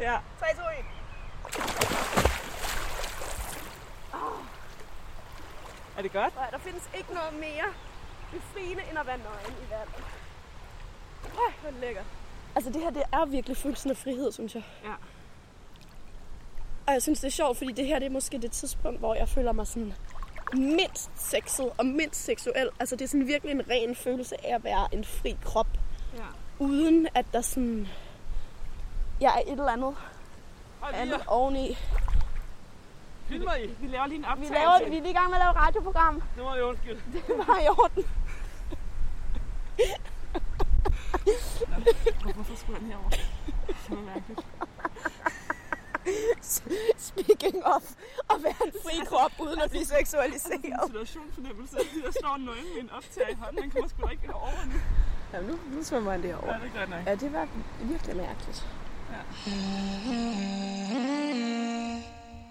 Ja. 3, 2, 1. Er det godt? Nej, der findes ikke noget mere befriende end at være nøgen i vandet. Øj, hvor er det lækkert. Altså det her, det er virkelig følelsen af frihed, synes jeg. Ja. Og jeg synes, det er sjovt, fordi det her det er måske det tidspunkt, hvor jeg føler mig sådan mindst sexet og mindst seksuel. Altså det er sådan virkelig en ren følelse af at være en fri krop. Ja. Uden at der sådan... Jeg er et eller andet lige, andet oveni. filmer I? Vi laver lige en Vi, optagelse. laver, vi er lige i gang med at lave et radioprogram. Nu må vi undskylde. Det var i orden. Hvorfor skulle den herover? Det er mærkeligt. Speaking of at være en fri krop uden at blive seksualiseret. En situationsfornemmelse. Jeg står nøgen med en optager i hånden. Den kommer sgu da ikke over nu. Jamen, nu, nu svømmer han Ja, derovre. det er godt nok. Ja, det var virkelig mærkeligt.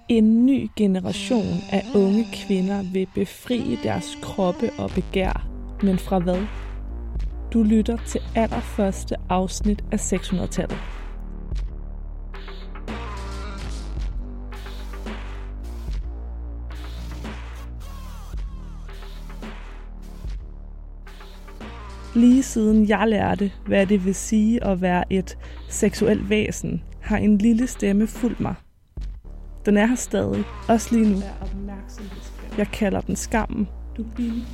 En ny generation af unge kvinder vil befri deres kroppe og begær. Men fra hvad? Du lytter til allerførste afsnit af 600-tallet. Lige siden jeg lærte, hvad det vil sige at være et seksuelt væsen, har en lille stemme fulgt mig. Den er her stadig, også lige nu. Jeg kalder den skammen. Du er billig.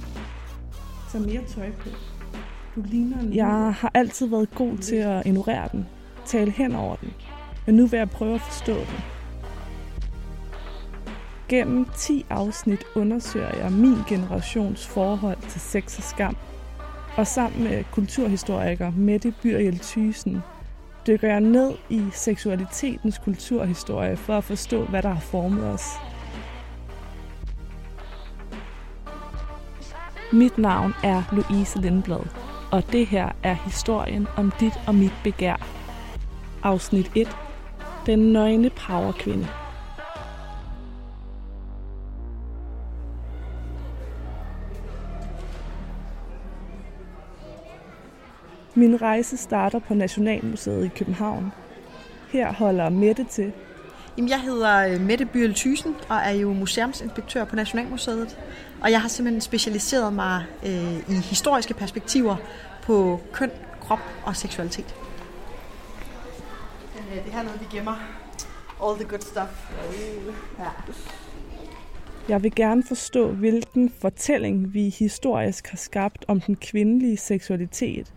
Tag mere tøj på. Du ligner en Jeg har altid været god til at ignorere den. Tale hen over den. Men nu vil jeg prøve at forstå den. Gennem 10 afsnit undersøger jeg min generations forhold til sex og skam. Og sammen med kulturhistoriker Mette Byriel Thysen dykker jeg ned i seksualitetens kulturhistorie for at forstå, hvad der har formet os. Mit navn er Louise Lindblad, og det her er historien om dit og mit begær. Afsnit 1. Den nøgne powerkvinde. Min rejse starter på Nationalmuseet i København. Her holder Mette til. Jamen, jeg hedder øh, Mette Byrel Thysen og er jo museumsinspektør på Nationalmuseet. Og jeg har simpelthen specialiseret mig øh, i historiske perspektiver på køn, krop og seksualitet. Øh, det her er noget, vi gemmer. All the good stuff. Ja. Jeg vil gerne forstå, hvilken fortælling vi historisk har skabt om den kvindelige seksualitet.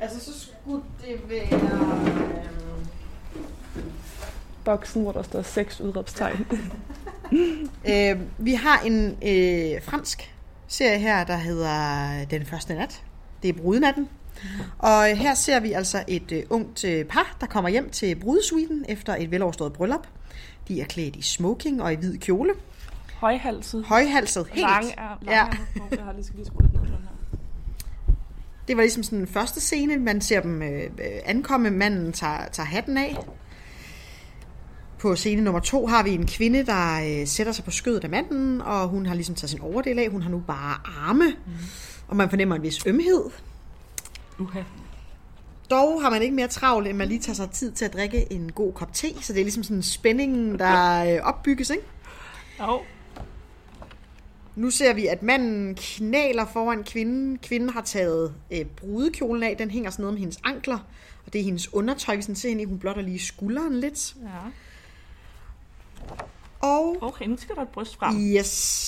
Altså, så skulle det være... Øh, Boksen, hvor der står seks udråbstegn. øh, vi har en øh, fransk serie her, der hedder Den første nat. Det er brudenatten. Og her ser vi altså et øh, ungt øh, par, der kommer hjem til brudesuiten efter et veloverstået bryllup. De er klædt i smoking og i hvid kjole. Højhalset. Højhalset, helt. Lang er, lang Ja. jeg har lige skal lige skrue lidt ned på den her. Det var ligesom sådan den første scene. Man ser dem øh, øh, ankomme. Manden tager, tager hatten af. På scene nummer to har vi en kvinde, der øh, sætter sig på skødet af manden, og hun har ligesom taget sin overdel af. Hun har nu bare arme, mm. og man fornemmer en vis ømhed. Uha. Dog har man ikke mere travlt, end man lige tager sig tid til at drikke en god kop te, så det er ligesom sådan spændingen, der øh, opbygges, ikke? Jo. Nu ser vi, at manden knæler foran kvinden. Kvinden har taget øh, brudekjolen af. Den hænger sådan ned om hendes ankler. Og det er hendes undertøj, hvis den ser ind i. Hun blotter lige skulderen lidt. Ja. Og Okay, nu skal der et bryst frem. yes,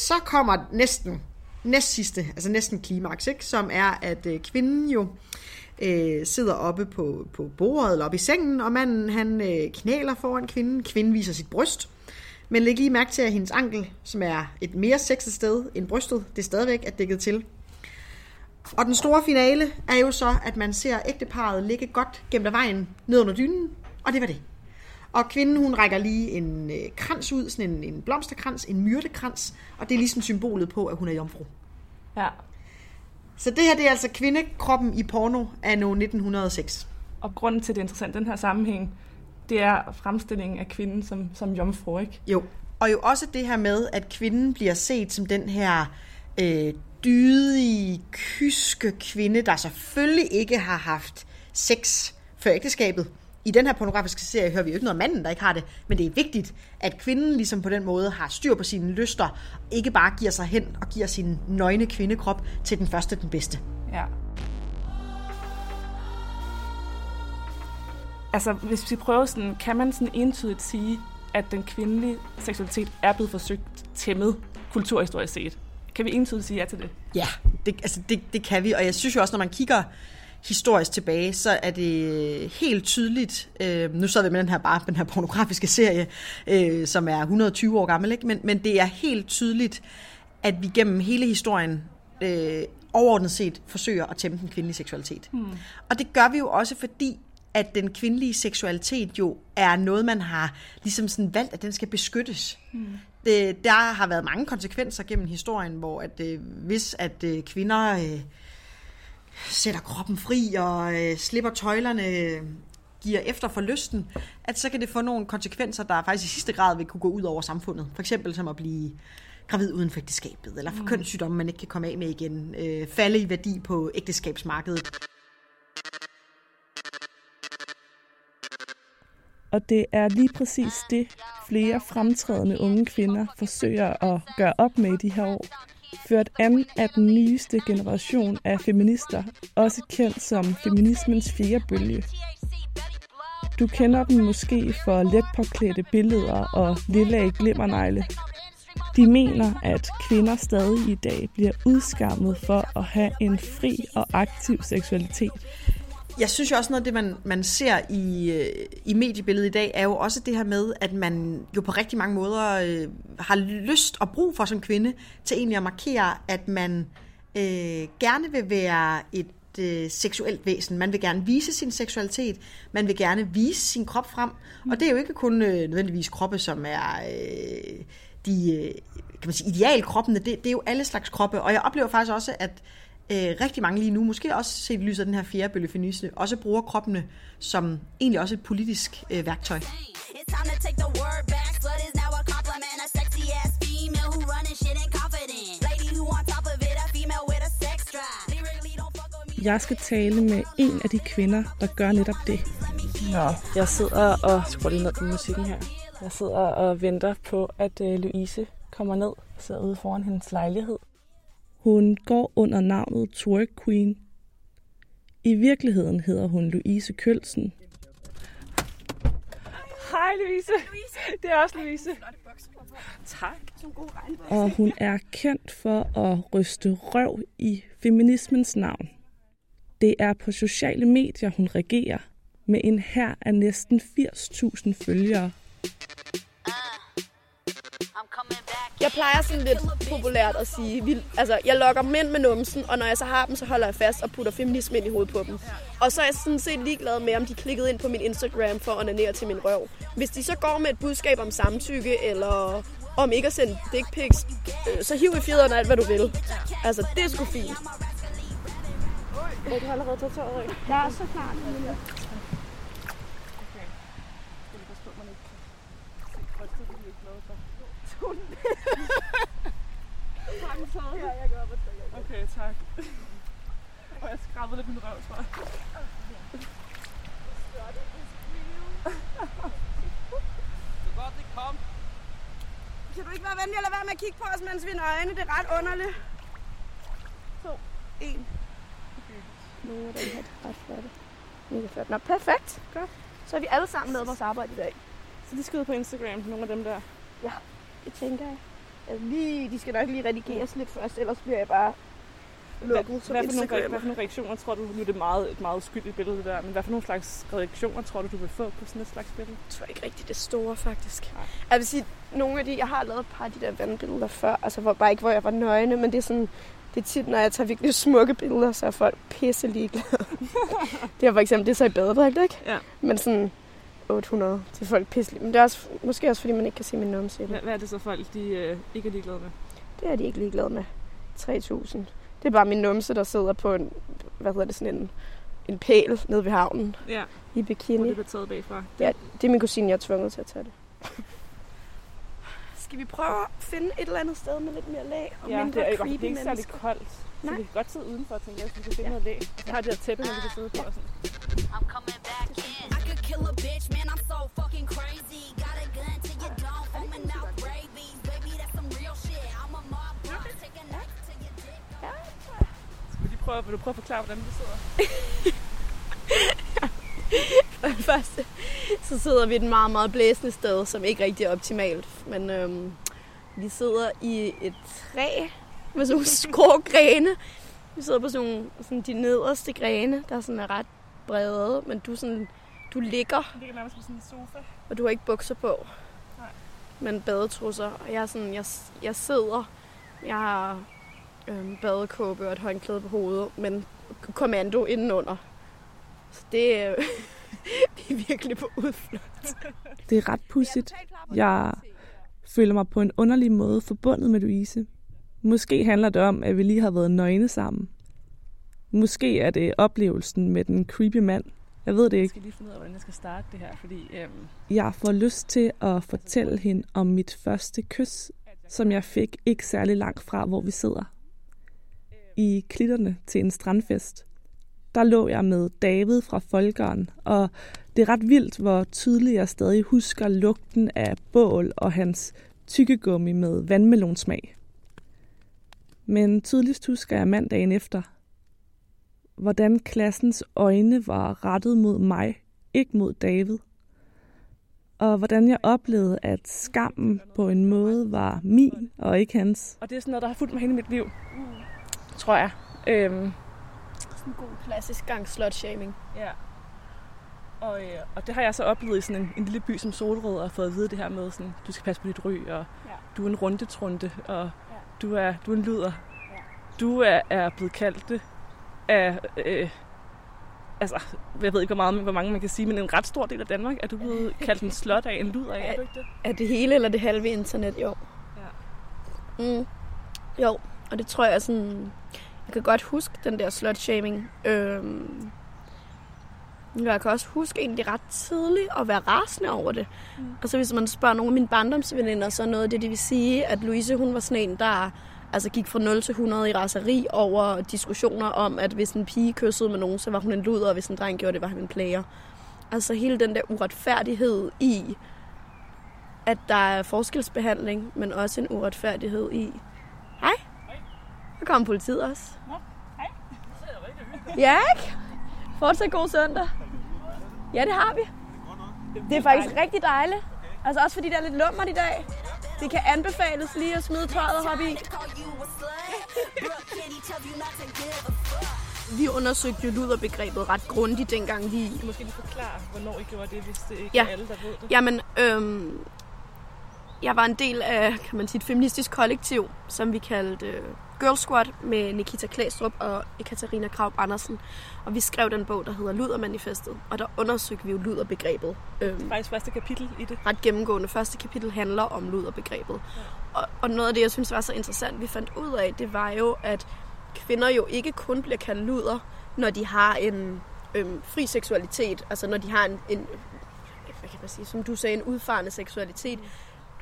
så kommer næsten, næst sidste, altså næsten klimaks, ikke? som er, at øh, kvinden jo øh, sidder oppe på, på bordet eller oppe i sengen, og manden han øh, knæler foran kvinden. Kvinden viser sit bryst. Men læg lige mærke til, at hendes ankel, som er et mere sexet sted end brystet, det stadigvæk er dækket til. Og den store finale er jo så, at man ser ægteparet ligge godt gennem af vejen ned under dynen, og det var det. Og kvinden, hun rækker lige en øh, krans ud, sådan en, en blomsterkrans, en myrtekrans, og det er ligesom symbolet på, at hun er jomfru. Ja. Så det her, det er altså kvindekroppen i porno af 1906. Og grunden til, at det er interessant, den her sammenhæng, det er fremstillingen af kvinden som, som jomfru, ikke? Jo. Og jo også det her med, at kvinden bliver set som den her øh, dydige, kyske kvinde, der selvfølgelig ikke har haft sex før ægteskabet i den her pornografiske serie hører vi jo ikke noget om manden, der ikke har det, men det er vigtigt, at kvinden ligesom på den måde har styr på sine lyster, ikke bare giver sig hen og giver sin nøgne kvindekrop til den første, den bedste. Ja. Altså, hvis vi prøver sådan, kan man sådan entydigt sige, at den kvindelige seksualitet er blevet forsøgt tæmmet kulturhistorisk set? Kan vi entydigt sige ja til det? Ja, det, altså det, det kan vi, og jeg synes jo også, når man kigger historisk tilbage, så er det helt tydeligt, øh, nu sad vi med den her bare den her pornografiske serie, øh, som er 120 år gammel, ikke? Men, men det er helt tydeligt, at vi gennem hele historien øh, overordnet set forsøger at tæmme den kvindelige seksualitet. Hmm. Og det gør vi jo også, fordi at den kvindelige seksualitet jo er noget, man har ligesom sådan valgt, at den skal beskyttes. Hmm. Det, der har været mange konsekvenser gennem historien, hvor at, øh, hvis at øh, kvinder øh, sætter kroppen fri og øh, slipper tøjlerne, øh, giver efter for lysten, at så kan det få nogle konsekvenser, der faktisk i sidste grad vil kunne gå ud over samfundet. For eksempel som at blive gravid uden for ægteskabet, eller for mm. kønssygdomme, man ikke kan komme af med igen, øh, falde i værdi på ægteskabsmarkedet. Og det er lige præcis det, flere fremtrædende unge kvinder forsøger at gøre op med i de her år. Ført an af den nyeste generation af feminister, også kendt som feminismens fjerde bølge. Du kender dem måske for let påklædte billeder og lille glimmernegle. De mener, at kvinder stadig i dag bliver udskammet for at have en fri og aktiv seksualitet jeg synes jo også noget af det, man, man ser i, øh, i mediebilledet i dag, er jo også det her med, at man jo på rigtig mange måder øh, har lyst og brug for som kvinde til egentlig at markere, at man øh, gerne vil være et øh, seksuelt væsen. Man vil gerne vise sin seksualitet. Man vil gerne vise sin krop frem. Og det er jo ikke kun øh, nødvendigvis kroppe, som er øh, de øh, kan man sige, idealkroppene. Det, det er jo alle slags kroppe. Og jeg oplever faktisk også, at øh, rigtig mange lige nu, måske også set i lyset af den her fjerde bølge feminisme, også bruger kroppene som egentlig også et politisk øh, værktøj. Jeg skal tale med en af de kvinder, der gør netop det. Nå, jeg sidder og skruer lige ned på musikken her. Jeg sidder og venter på, at øh, Louise kommer ned og sidder ude foran hendes lejlighed. Hun går under navnet Twerk Queen. I virkeligheden hedder hun Louise Kølsen. Hej Louise. Louise. Det er også Louise. Tak. Og hun er kendt for at ryste røv i feminismens navn. Det er på sociale medier, hun regerer, med en her af næsten 80.000 følgere. Jeg plejer sådan lidt populært at sige, vi, altså jeg lokker mænd med numsen, og når jeg så har dem, så holder jeg fast og putter feminisme ind i hovedet på dem. Og så er jeg sådan set ligeglad med, om de klikkede ind på min Instagram for at onanere til min røv. Hvis de så går med et budskab om samtykke, eller om ikke at sende dick pics, øh, så hiv i fjederne alt, hvad du vil. Altså, det er sgu fint. Jeg du har allerede taget tøjet af. Jeg er så klar. Ja, jeg går op og trykker. Okay, tak. Og jeg skrabede lidt min røv, tror jeg. Så godt det kom. Kan du ikke være venlig at lade være med at kigge på os, mens vi er nøgne? Det er ret underligt. To, en. Okay. Nu er den her ret flotte. Mega flot. Nå, perfekt. Godt. Så er vi alle sammen med vores arbejde i dag. Så de skal ud på Instagram, nogle af dem der. Ja, det tænker jeg. Altså lige, de skal nok lige redigeres lidt først, ellers bliver jeg bare lukket som hvad, for nogle, hvad for nogle reaktioner tror du, nu er det meget, et meget uskyldigt billede det der, men hvad for nogle slags reaktioner tror du, du vil få på sådan et slags billede? Jeg tror ikke rigtig det store, faktisk. Nej. Jeg vil sige, nogle af de, jeg har lavet et par af de der vandbilleder før, altså hvor, bare ikke, hvor jeg var nøgne, men det er sådan, det er tit, når jeg tager virkelig smukke billeder, så er folk pisse ligeglade. det er for eksempel, det er så i badedragt, ikke? Ja. Men sådan 800 til folk pisse. Men det er også, måske også, fordi man ikke kan se min numse. Hvad, hvad er det så folk, de øh, ikke er ligeglade med? Det er de ikke ligeglade med. 3000. Det er bare min numse, der sidder på en, hvad hedder det, sådan en, en pæl nede ved havnen Ja, i hvor bikini. det bliver taget bagfra. Ja, det er min kusine, jeg er tvunget til at tage det. Skal vi prøve at finde et eller andet sted med lidt mere lag og Ja, mindre det er, ikke, creepy det er ikke særlig koldt. Så Nej. vi kan godt sidde udenfor, tænker jeg, så vi kan finde Ja. noget læg. Jeg har det her tæppe, man kan sidde på og sådan. I'm coming back in. I could kill a bitch, man, I'm so fucking crazy. Prøve, vil du prøve at forklare, hvordan du sidder? For det første, så sidder vi et meget, meget blæsende sted, som ikke rigtig er optimalt. Men øhm, vi sidder i et træ med sådan nogle skrå grene. Vi sidder på sådan, nogle, sådan de nederste grene, der sådan er ret brede, men du, sådan, du ligger, Jeg ligger nærmest på sådan en sofa. og du har ikke bukser på. Nej. Men badetrusser. Og jeg, er sådan, jeg, jeg sidder, jeg har øhm, badekåbe og et håndklæde på hovedet, men kommando indenunder. Så det, er- vi er virkelig på udflugt. Det er ret pudsigt. Jeg føler mig på en underlig måde forbundet med Louise. Måske handler det om, at vi lige har været nøgne sammen. Måske er det oplevelsen med den creepy mand. Jeg ved det Jeg ikke. skal lige finde ud af, hvordan jeg skal starte det her, fordi øhm, Jeg får lyst til at fortælle hende om mit første kys, som jeg fik ikke særlig langt fra, hvor vi sidder. I klitterne til en strandfest. Der lå jeg med David fra Folkeren, og det er ret vildt, hvor tydeligt jeg stadig husker lugten af bål og hans tykkegummi med vandmelonsmag. Men tydeligst husker jeg mandagen efter, hvordan klassens øjne var rettet mod mig, ikke mod David og hvordan jeg oplevede, at skammen på en måde var min og ikke hans. Og det er sådan noget, der har fulgt mig hele mit liv, tror jeg. Øhm, Sådan en god klassisk gang slut-shaming. ja. Og, øh, og det har jeg så oplevet i sådan en, en lille by som Solrød, og fået at vide det her med, sådan, du skal passe på dit ryg, og Ja. du er en rundetrunde, og Ja. du, er, du er en luder. Ja. Du er, er blevet kaldt det af, øh, altså, jeg ved ikke, hvor, meget, hvor mange man kan sige, men en ret stor del af Danmark er du blevet kaldt en slot af, en luder af, er du ikke det? Er det hele eller det halve internet? Jo. Ja. Mm. Jo, og det tror jeg sådan... Jeg kan godt huske den der slut-shaming. Øhm, jeg kan også huske egentlig ret tidligt at være rasende over det. Mm. Og så hvis man spørger nogle af mine barndomsveninder, så er noget af det, det vil sige, at Louise hun var sådan en, der altså gik fra 0 til 100 i raseri over diskussioner om, at hvis en pige kyssede med nogen, så var hun en luder, og hvis en dreng gjorde det, var han en player. Altså hele den der uretfærdighed i, at der er forskelsbehandling, men også en uretfærdighed i... Kommer politiet også. Nå, hej. Ja, ikke? Fortsat god søndag. Ja, det har vi. Det er faktisk rigtig dejligt. Altså også fordi der er lidt lummert i dag. Det kan anbefales lige at smide tøjet og hoppe i. Vi undersøgte jo luderbegrebet ret grundigt, dengang vi... Måske lige forklare, hvornår I gjorde det, hvis det ikke Ja. er alle, der ved det. Jamen, øhm, jeg var en del af, kan man sige, et feministisk kollektiv, som vi kaldte øh, Girl Squad, med Nikita Klæstrup og Ekaterina Kraup Andersen. Og vi skrev den bog, der hedder Ludermanifestet, og der undersøgte vi jo luderbegrebet. Øhm, Faktisk første kapitel i det. ret gennemgående. Første kapitel handler om luderbegrebet. Og, og noget af det, jeg synes var så interessant, vi fandt ud af, det var jo, at kvinder jo ikke kun bliver kaldt luder, når de har en øhm, fri seksualitet. Altså når de har en, en hvad kan man sige, som du sagde, en udfarende seksualitet.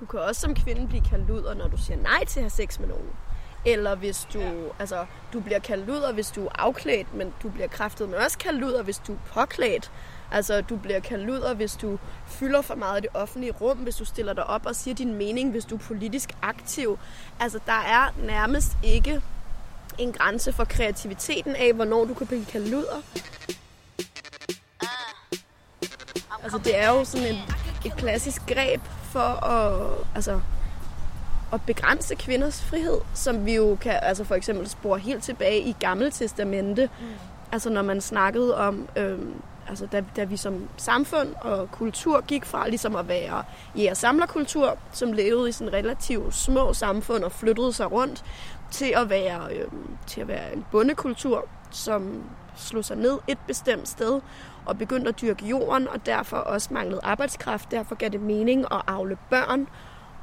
Du kan også som kvinde blive kaldt luder, når du siger nej til at have sex med nogen. Eller hvis du, ja. altså, du bliver kaldt luder, hvis du er afklædt, men du bliver kraftet, men også kaldt luder, hvis du er påklædt. Altså, du bliver kaldt luder, hvis du fylder for meget i det offentlige rum, hvis du stiller dig op og siger din mening, hvis du er politisk aktiv. Altså, der er nærmest ikke en grænse for kreativiteten af, hvornår du kan blive kaldt luder. Altså, det er jo sådan et, et klassisk greb for at, altså, at begrænse kvinders frihed, som vi jo kan altså for eksempel spore helt tilbage i Gamle Testamente. Mm. Altså når man snakkede om, øhm, altså da, da vi som samfund og kultur gik fra ligesom at være jæger-samlerkultur, som levede i sådan relativt små samfund og flyttede sig rundt, til at være, øhm, til at være en bondekultur, som slog sig ned et bestemt sted og begyndte at dyrke jorden, og derfor også manglede arbejdskraft. Derfor gav det mening at avle børn,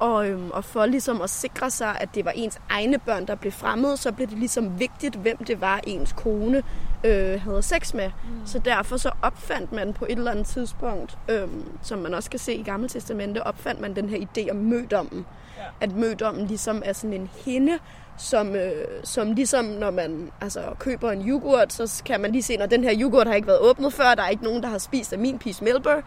Og, øhm, og for ligesom at sikre sig, at det var ens egne børn, der blev fremmed, så blev det ligesom vigtigt, hvem det var, ens kone øh, havde sex med. Mm. Så derfor så opfandt man på et eller andet tidspunkt, øhm, som man også kan se i Gamle Testamente, opfandt man den her idé om mødommen. Ja. At mødommen ligesom er sådan en hinde, som, øh, som ligesom når man altså, køber en yoghurt, så kan man lige se, når den her yoghurt har ikke været åbnet før, der er ikke nogen, der har spist af min piece Melbourne,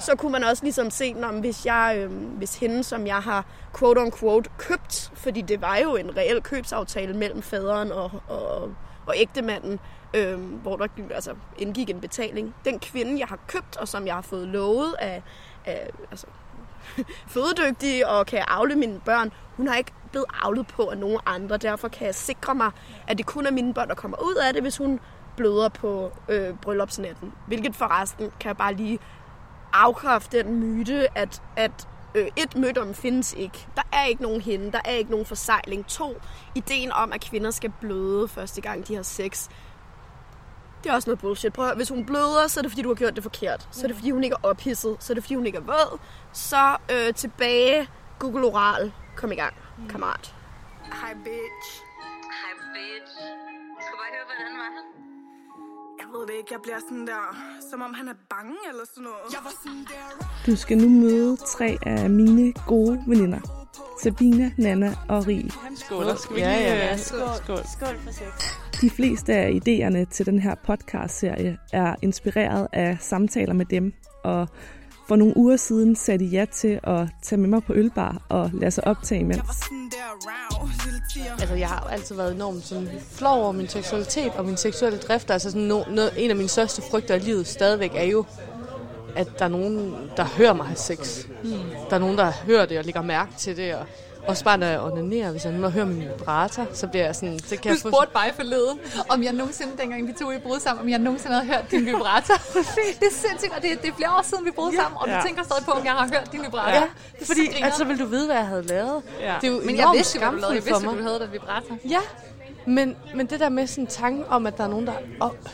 så kunne man også ligesom se, når, hvis, jeg, øh, hvis hende, som jeg har quote on quote købt, fordi det var jo en reel købsaftale mellem faderen og, og, og ægtemanden, øh, hvor der altså, indgik en betaling. Den kvinde, jeg har købt, og som jeg har fået lovet af, af altså, fødedygtig og kan afle mine børn, hun har ikke blevet aflet på af nogen andre. Derfor kan jeg sikre mig, at det kun er mine børn, der kommer ud af det, hvis hun bløder på øh, bryllupsnatten. Hvilket forresten kan jeg bare lige afkræfte den myte, at, at øh, et, mødom findes ikke. Der er ikke nogen hende, der er ikke nogen forsejling. To, ideen om, at kvinder skal bløde første gang, de har sex. Det er også noget bullshit. Prøv at høre, hvis hun bløder, så er det fordi, du har gjort det forkert. Så er det fordi, hun ikke er ophidset. Så er det fordi, hun ikke er våd. Så øh, tilbage, Google Oral. Kom i gang, kammerat. Hej, bitch. Ved det ikke, jeg bliver sådan der, som om han er bange eller sådan noget. Jeg var sådan der, Du skal nu møde tre af mine gode veninder. Sabine, Nana og Rie. Skål. Skal vi Ja, lige, ja, ja. Skål. skål. Skål for sex. De fleste af idéerne til den her podcast-serie er inspireret af samtaler med dem, og for nogle uger siden sagde de ja til at tage med mig på ølbar og lade sig optage imens. Altså, jeg har altid været enormt sådan, flov over min seksualitet og min seksuelle drift. Altså, sådan, no, no, en af mine største frygter i livet stadigvæk er jo, at der er nogen, der hører mig have sex. Mm. Der er nogen, der hører det og lægger mærke til det. Og også bare, når jeg onanerer, hvis jeg nu hører min vibrator, så bliver jeg sådan... Så kan Du jeg få spurgte mig forleden, om jeg nogensinde, dengang vi to i brud sammen, om jeg nogensinde havde hørt din vibrator. det er sindssygt, og det, det er flere år siden, vi boede ja, sammen, og du Ja. tænker stadig på, om jeg har hørt din vibrator. Ja, det er fordi så grineren. at så vil du vide, hvad jeg havde lavet. Ja. Det er jo Men jeg vidste hvad du lavede. Jeg vidste, du havde den vibrator. Ja, men, men det der med sådan en tanke om, at der er nogen, der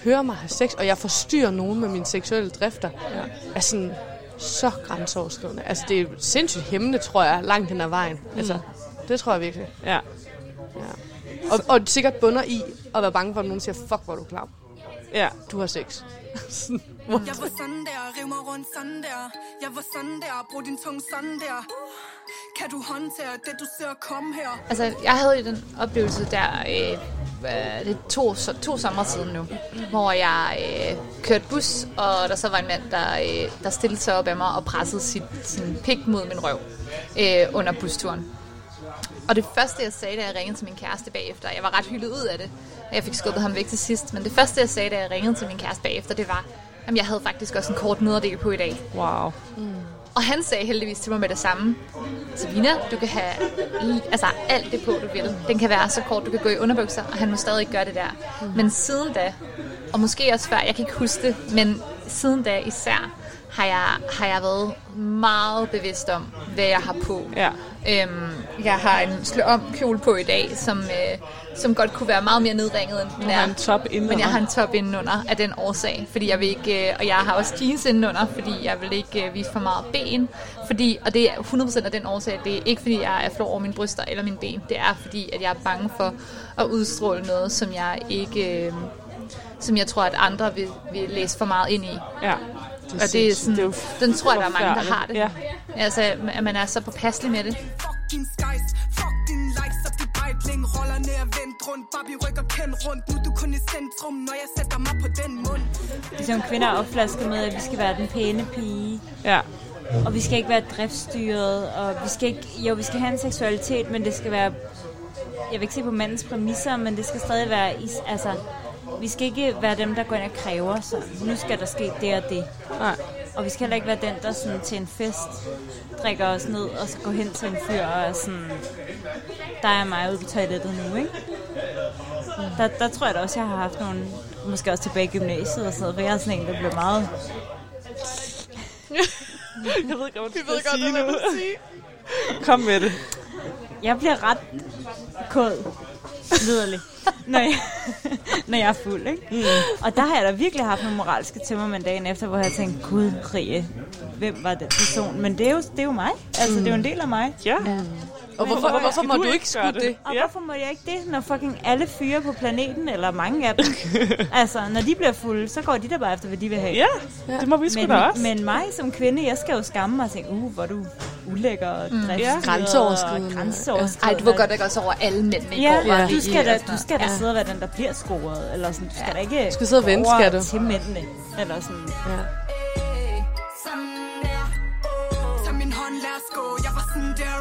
hører mig have sex, og jeg forstyrrer nogen med mine seksuelle drifter, ja. er sådan så grænseoverskridende. Altså, det er sindssygt hæmmende, tror jeg, langt hen ad vejen. Mm. Altså, det tror jeg virkelig. Ja. Og, og sikkert bunder i at være bange for, at nogen siger, fuck, hvor er du klam. Ja. Du har sex. Jeg var sådan der, riv mig rundt sådan der. Jeg var sådan der, brug din tunge sådan der. Kan du håndtere det, du ser komme her? Altså, jeg havde jo den oplevelse der, øh, det er to, to sommer siden nu, hvor jeg øh, kørte bus, og der så var en mand, der, øh, der stillede sig op af mig og pressede sit, sin pik mod min røv øh, under busturen. Og det første, jeg sagde, da jeg ringede til min kæreste bagefter, jeg var ret hyldet ud af det, og jeg fik skubbet ham væk til sidst, men det første, jeg sagde, da jeg ringede til min kæreste bagefter, det var, at jeg havde faktisk også en kort nederdel på i dag. Wow. Og han sagde heldigvis til mig med det samme. Sabina, du kan have altså, alt det på, du vil. Den kan være så kort, du kan gå i underbukser, og han må stadig ikke gøre det der. Men siden da, og måske også før, jeg kan ikke huske det, men siden da især, har jeg, har jeg været meget bevidst om, hvad jeg har på. Ja. Øhm, jeg har en slå om kjole på i dag, som, øh, som godt kunne være meget mere nedringet, end den Du har en top indenunder. Men jeg har en top indenunder af den årsag, fordi jeg vil ikke, øh, og jeg har også jeans indenunder, fordi jeg vil ikke øh, vise for meget ben, fordi, og det er 100% af den årsag, det er ikke fordi jeg er flov over mine bryster eller mine ben, det er fordi, at jeg er bange for at udstråle noget, som jeg ikke, øh, som jeg tror, at andre vil, vil læse for meget ind i. Ja. Og det er sådan, det er jo den tror jeg, der er mange, der har det. Ja. Altså, at man er så påpasselig med det. Er Ligesom kvinder er opflasket med, at vi skal være den pæne pige. Ja. Og vi skal ikke være driftstyret. Og vi skal ikke, jo, vi skal have en seksualitet, men det skal være... Jeg vil ikke se på mandens præmisser, men det skal stadig være... is- Altså, vi skal ikke være dem, der går ind og kræver, så nu skal der ske det og det. Nej. Og vi skal heller ikke være den, der sådan, til en fest drikker os ned, og så går hen til en fyr og er sådan, der er mig ude på toilettet nu, ikke? Der, der tror jeg da også, jeg har haft nogle, måske også tilbage i gymnasiet og sådan noget, for jeg er sådan en, der bliver meget... Jeg ved ikke, hvad du skal sige nu. Kom med det. Jeg bliver ret kod, liderlig. Når jeg, når jeg er fuld, ikke? Mm. Og der har jeg da virkelig haft nogle moralske tømmermænd dagen efter, hvor jeg tænkte, gud, Rie, hvem var den person? Men det er jo, det er jo mig. Altså, mm. det er jo en del af mig. Ja. Og hvorfor, hvorfor, hvorfor må du ikke skulle det? Og ja. hvorfor må jeg ikke det, når fucking alle fyre på planeten, eller mange af dem, altså, når de bliver fulde, så går de der bare efter, hvad de vil have. Ja, det må vi sgu da også. Men mig som kvinde, jeg skal jo skamme mig og tænke, uh, hvor er du ulækker og Mm. driftig Ja. Grænseoverskridende. grænseoverskridende. Ej, du var godt ikke også over alle mændene i Ja, går. ja, du skal da, du skal da Ja. sidde og være den, der bliver scoret, eller sådan, du skal da ikke skal sidde og vente, skal du. til mændene, eller sådan. Ja. Tag min hånd, lad os gå. Jeg var sådan der,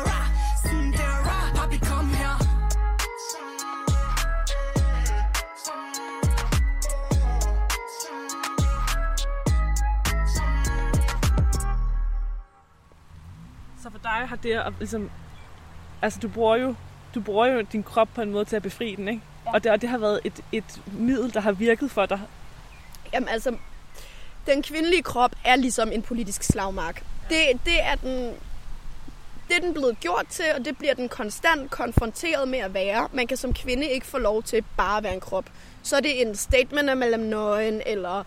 dig har det at ligesom... Altså, du bruger jo, du bruger jo din krop på en måde til at befri den, ikke? Ja. Og, det, og det har været et, et middel, der har virket for dig. Jamen altså, den kvindelige krop er ligesom en politisk slagmark. Det, det er den det er den blevet gjort til, og det bliver den konstant konfronteret med at være. Man kan som kvinde ikke få lov til bare at være en krop. Så er det en statement af mellem nøgen, eller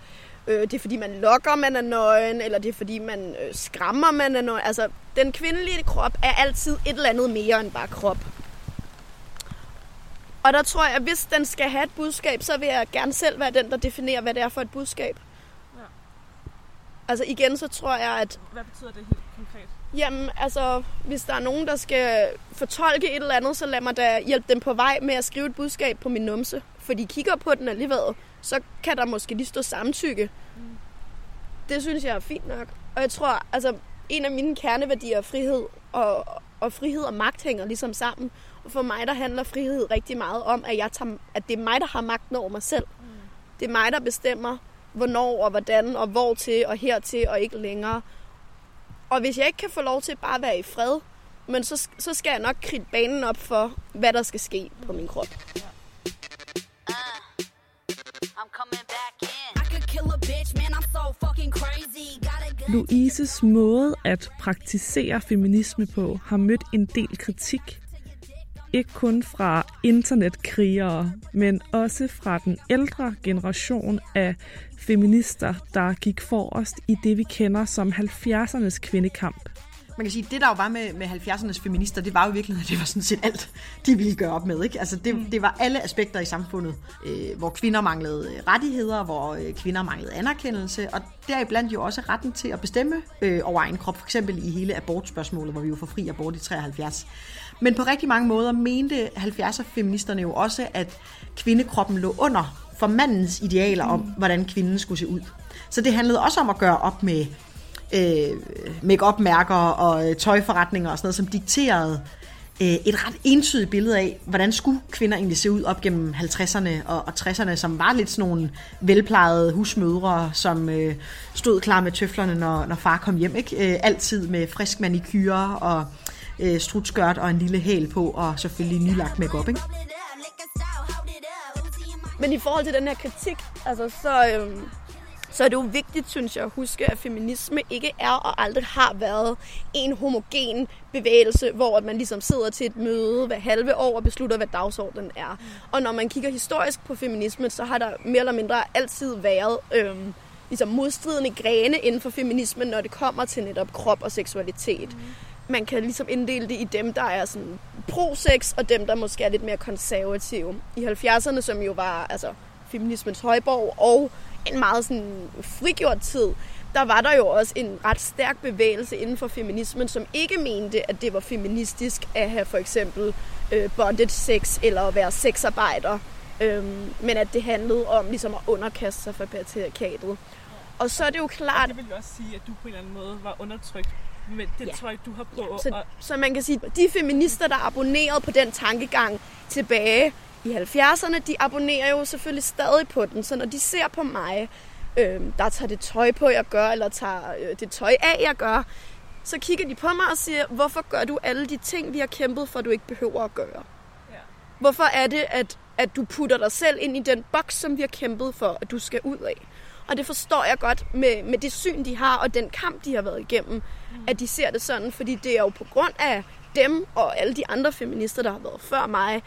øh, det er fordi man lokker, man er nøgen, eller det er fordi man øh, skræmmer, man er nøgen. Altså, den kvindelige krop er altid et eller andet mere end bare krop. Og der tror jeg, at hvis den skal have et budskab, så vil jeg gerne selv være den, der definerer, hvad det er for et budskab. Ja. Altså igen, så tror jeg, at Hvad betyder det helt konkret? Jamen, altså, hvis der er nogen, der skal fortolke et eller andet, så lad mig da hjælpe dem på vej med at skrive et budskab på min numse. For de kigger på den alligevel, så kan der måske lige stå samtykke. Mm. Det synes jeg er fint nok. Og jeg tror, altså, en af mine kerneværdier er frihed, og, og frihed og magt hænger ligesom sammen. Og for mig, der handler frihed rigtig meget om, at, jeg tager, at det er mig, der har magten over mig selv. Mm. Det er mig, der bestemmer, hvornår og hvordan og hvor til og hertil og ikke længere. Og hvis jeg ikke kan få lov til bare at være i fred, men så, så skal jeg nok kridte banen op for, hvad der skal ske på min krop. I'm coming back in. I could kill a bitch, man, I'm so fucking crazy. Got a good Louises måde at praktisere feminisme på har mødt en del kritik. Ikke kun fra internetkrigere, men også fra den ældre generation af feminister, der gik forrest i det, vi kender som 70'ernes kvindekamp. Man kan sige, det der jo var med, med 70'ernes feminister, det var jo i virkeligheden, at det var sådan set alt, de ville gøre op med. Ikke? Altså det, mm. det var alle aspekter i samfundet, øh, hvor kvinder manglede øh, rettigheder, hvor øh, kvinder manglede anerkendelse, og deriblandt jo også retten til at bestemme øh, over egen krop, for eksempel i hele abortspørgsmålet, hvor vi jo får fri abort i 73. Men på rigtig mange måder mente 70'er feministerne jo også, at kvindekroppen lå under for mandens idealer om, hvordan kvinden skulle se ud. Så det handlede også om at gøre op med øh, make-up-mærker og øh, tøjforretninger og sådan noget, som dikterede øh, et ret entydigt billede af, hvordan skulle kvinder egentlig se ud op gennem 50'erne og, og 60'erne, som var lidt sådan nogle velplejede husmødre, som øh, stod klar med tøflerne, når, når far kom hjem. Ikke? Øh, altid med frisk manikyre og øh, strutskørt og en lille hæl på, og selvfølgelig nylagt make-up. Ikke? Men i forhold til den her kritik, altså, så, øhm, så er det jo vigtigt, synes jeg, at huske, at feminisme ikke er og aldrig har været en homogen bevægelse, hvor at man ligesom sidder til et møde hver halve år og beslutter, hvad dagsordenen er. Mm. Og når man kigger historisk på feminisme, så har der mere eller mindre altid været øhm, ligesom modstridende grene inden for feminismen, når det kommer til netop krop og seksualitet. Mm. Man kan ligesom inddele det i dem, der er sådan pro-sex, og dem, der måske er lidt mere konservative. I 70'erne, som jo var altså, feminismens højborg, og en meget sådan frigjort tid, der var der jo også en ret stærk bevægelse inden for feminismen, som ikke mente, at det var feministisk at have for eksempel øh, bondage sex eller at være sexarbejder, øhm, men at det handlede om ligesom at underkaste sig for patriarkatet. Og så er det jo klart, Det vil jo også sige, at du på en eller anden måde var undertrykt med det Ja. tøj, du har på. Så, og, så man kan sige, at de feminister, der abonnerede på den tankegang tilbage i 70'erne, de abonnerer jo selvfølgelig stadig på den. Så når de ser på mig, øh, der tager det tøj på, jeg gør, eller tager øh, det tøj af, jeg gør, så kigger de på mig og siger, hvorfor gør du alle de ting, vi har kæmpet for, du ikke behøver at gøre? Ja. Hvorfor er det, at, at du putter dig selv ind i den boks, som vi har kæmpet for, at du skal ud af? Og det forstår jeg godt med, med det syn, de har, og den kamp, de har været igennem, mm. at de ser det sådan, fordi det er jo på grund af dem og alle de andre feminister, der har været før mig,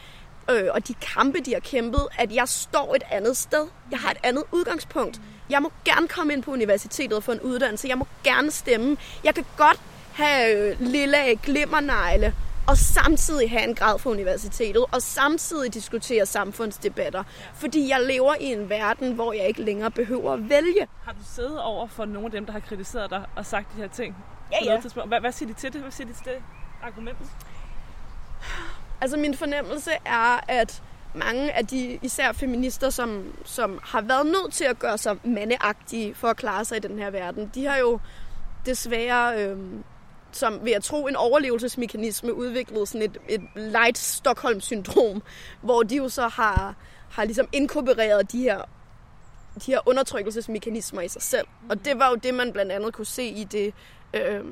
øh, og de kampe, de har kæmpet, at jeg står et andet sted. Jeg har et andet udgangspunkt. Jeg må gerne komme ind på universitetet og få en uddannelse. Jeg må gerne stemme. Jeg kan godt have øh, lille glimmernegle og samtidig have en grad for universitetet, og samtidig diskutere samfundsdebatter. Fordi jeg lever i en verden, hvor jeg ikke længere behøver at vælge. Har du siddet over for nogle af dem, der har kritiseret dig og sagt de her ting? Ja, ja. Hvad, hvad siger de til det? Hvad siger de til det argument? Altså min fornemmelse er, at mange af de især feminister, som, som har været nødt til at gøre sig mandeagtige for at klare sig i den her verden, de har jo desværre, øh, som ved at tro, en overlevelsesmekanisme udviklet sådan et, et light Stockholm-syndrom, hvor de jo så har, har ligesom inkorporeret de her de her undertrykkelsesmekanismer i sig selv. Og det var jo det, man blandt andet kunne se i det, øh,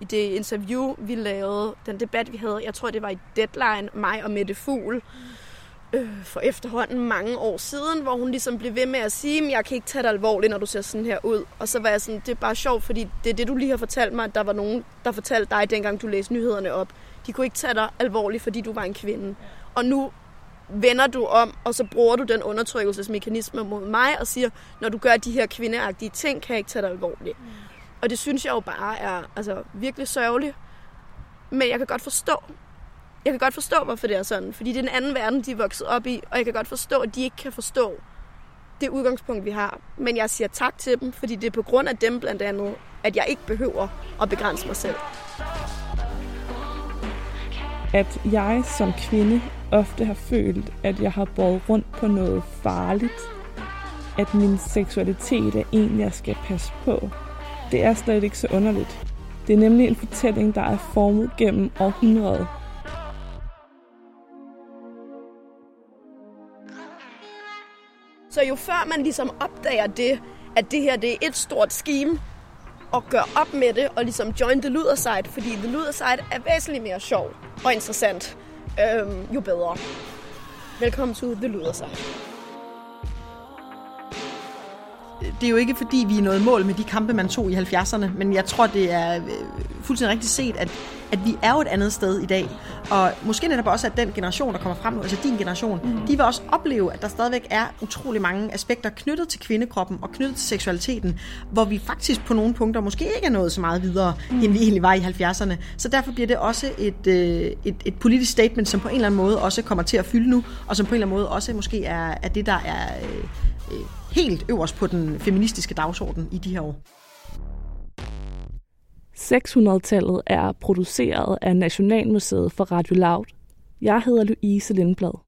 i det interview, vi lavede, den debat, vi havde, jeg tror, det var i Deadline, mig og Mette Fugl, øh, for efterhånden mange år siden, hvor hun ligesom blev ved med at sige, jeg kan ikke tage det alvorligt, når du ser sådan her ud. Og så var jeg sådan, det er bare sjovt, fordi det er det, du lige har fortalt mig, at der var nogen, der fortalte dig, dengang du læste nyhederne op. De kunne ikke tage dig alvorligt, fordi du var en kvinde. Og nu vender du om, og så bruger du den undertrykkelsesmekanisme mod mig og siger, når du gør de her kvindeagtige ting, kan jeg ikke tage dig alvorligt. Mm. Og det synes jeg jo bare er altså, virkelig sørgeligt. Men jeg kan godt forstå, jeg kan godt forstå, hvorfor det er sådan. Fordi det er en anden verden, de er vokset op i, og jeg kan godt forstå, at de ikke kan forstå det udgangspunkt, vi har. Men jeg siger tak til dem, fordi det er på grund af dem blandt andet, at jeg ikke behøver at begrænse mig selv. At jeg som kvinde ofte har følt, at jeg har båret rundt på noget farligt. At min seksualitet er en, jeg skal passe på. Det er slet ikke så underligt. Det er nemlig en fortælling, der er formet gennem århundrede. Så jo før man ligesom opdager det, at det her det er et stort scheme, og gør op med det, og ligesom join the luder side, fordi the luder side er væsentligt mere sjov og interessant, øhm, jo bedre. Velkommen til the luder side det er jo ikke fordi, vi er nået mål med de kampe, man tog i 70'erne, men jeg tror, det er øh, fuldstændig rigtigt set, at, at vi er jo et andet sted i dag. Og måske netop også, at den generation, der kommer frem nu, altså din generation, mm. de vil også opleve, at der stadigvæk er utrolig mange aspekter knyttet til kvindekroppen og knyttet til seksualiteten, hvor vi faktisk på nogle punkter måske ikke er nået så meget videre, mm. end vi egentlig var i 70'erne. Så derfor bliver det også et, øh, et, et politisk statement, som på en eller anden måde også kommer til at fylde nu, og som på en eller anden måde også måske er, er det, der er... Øh, øh, helt øverst på den feministiske dagsorden i de her år. 600-tallet er produceret af Nationalmuseet for Radio Loud. Jeg hedder Louise Lindblad.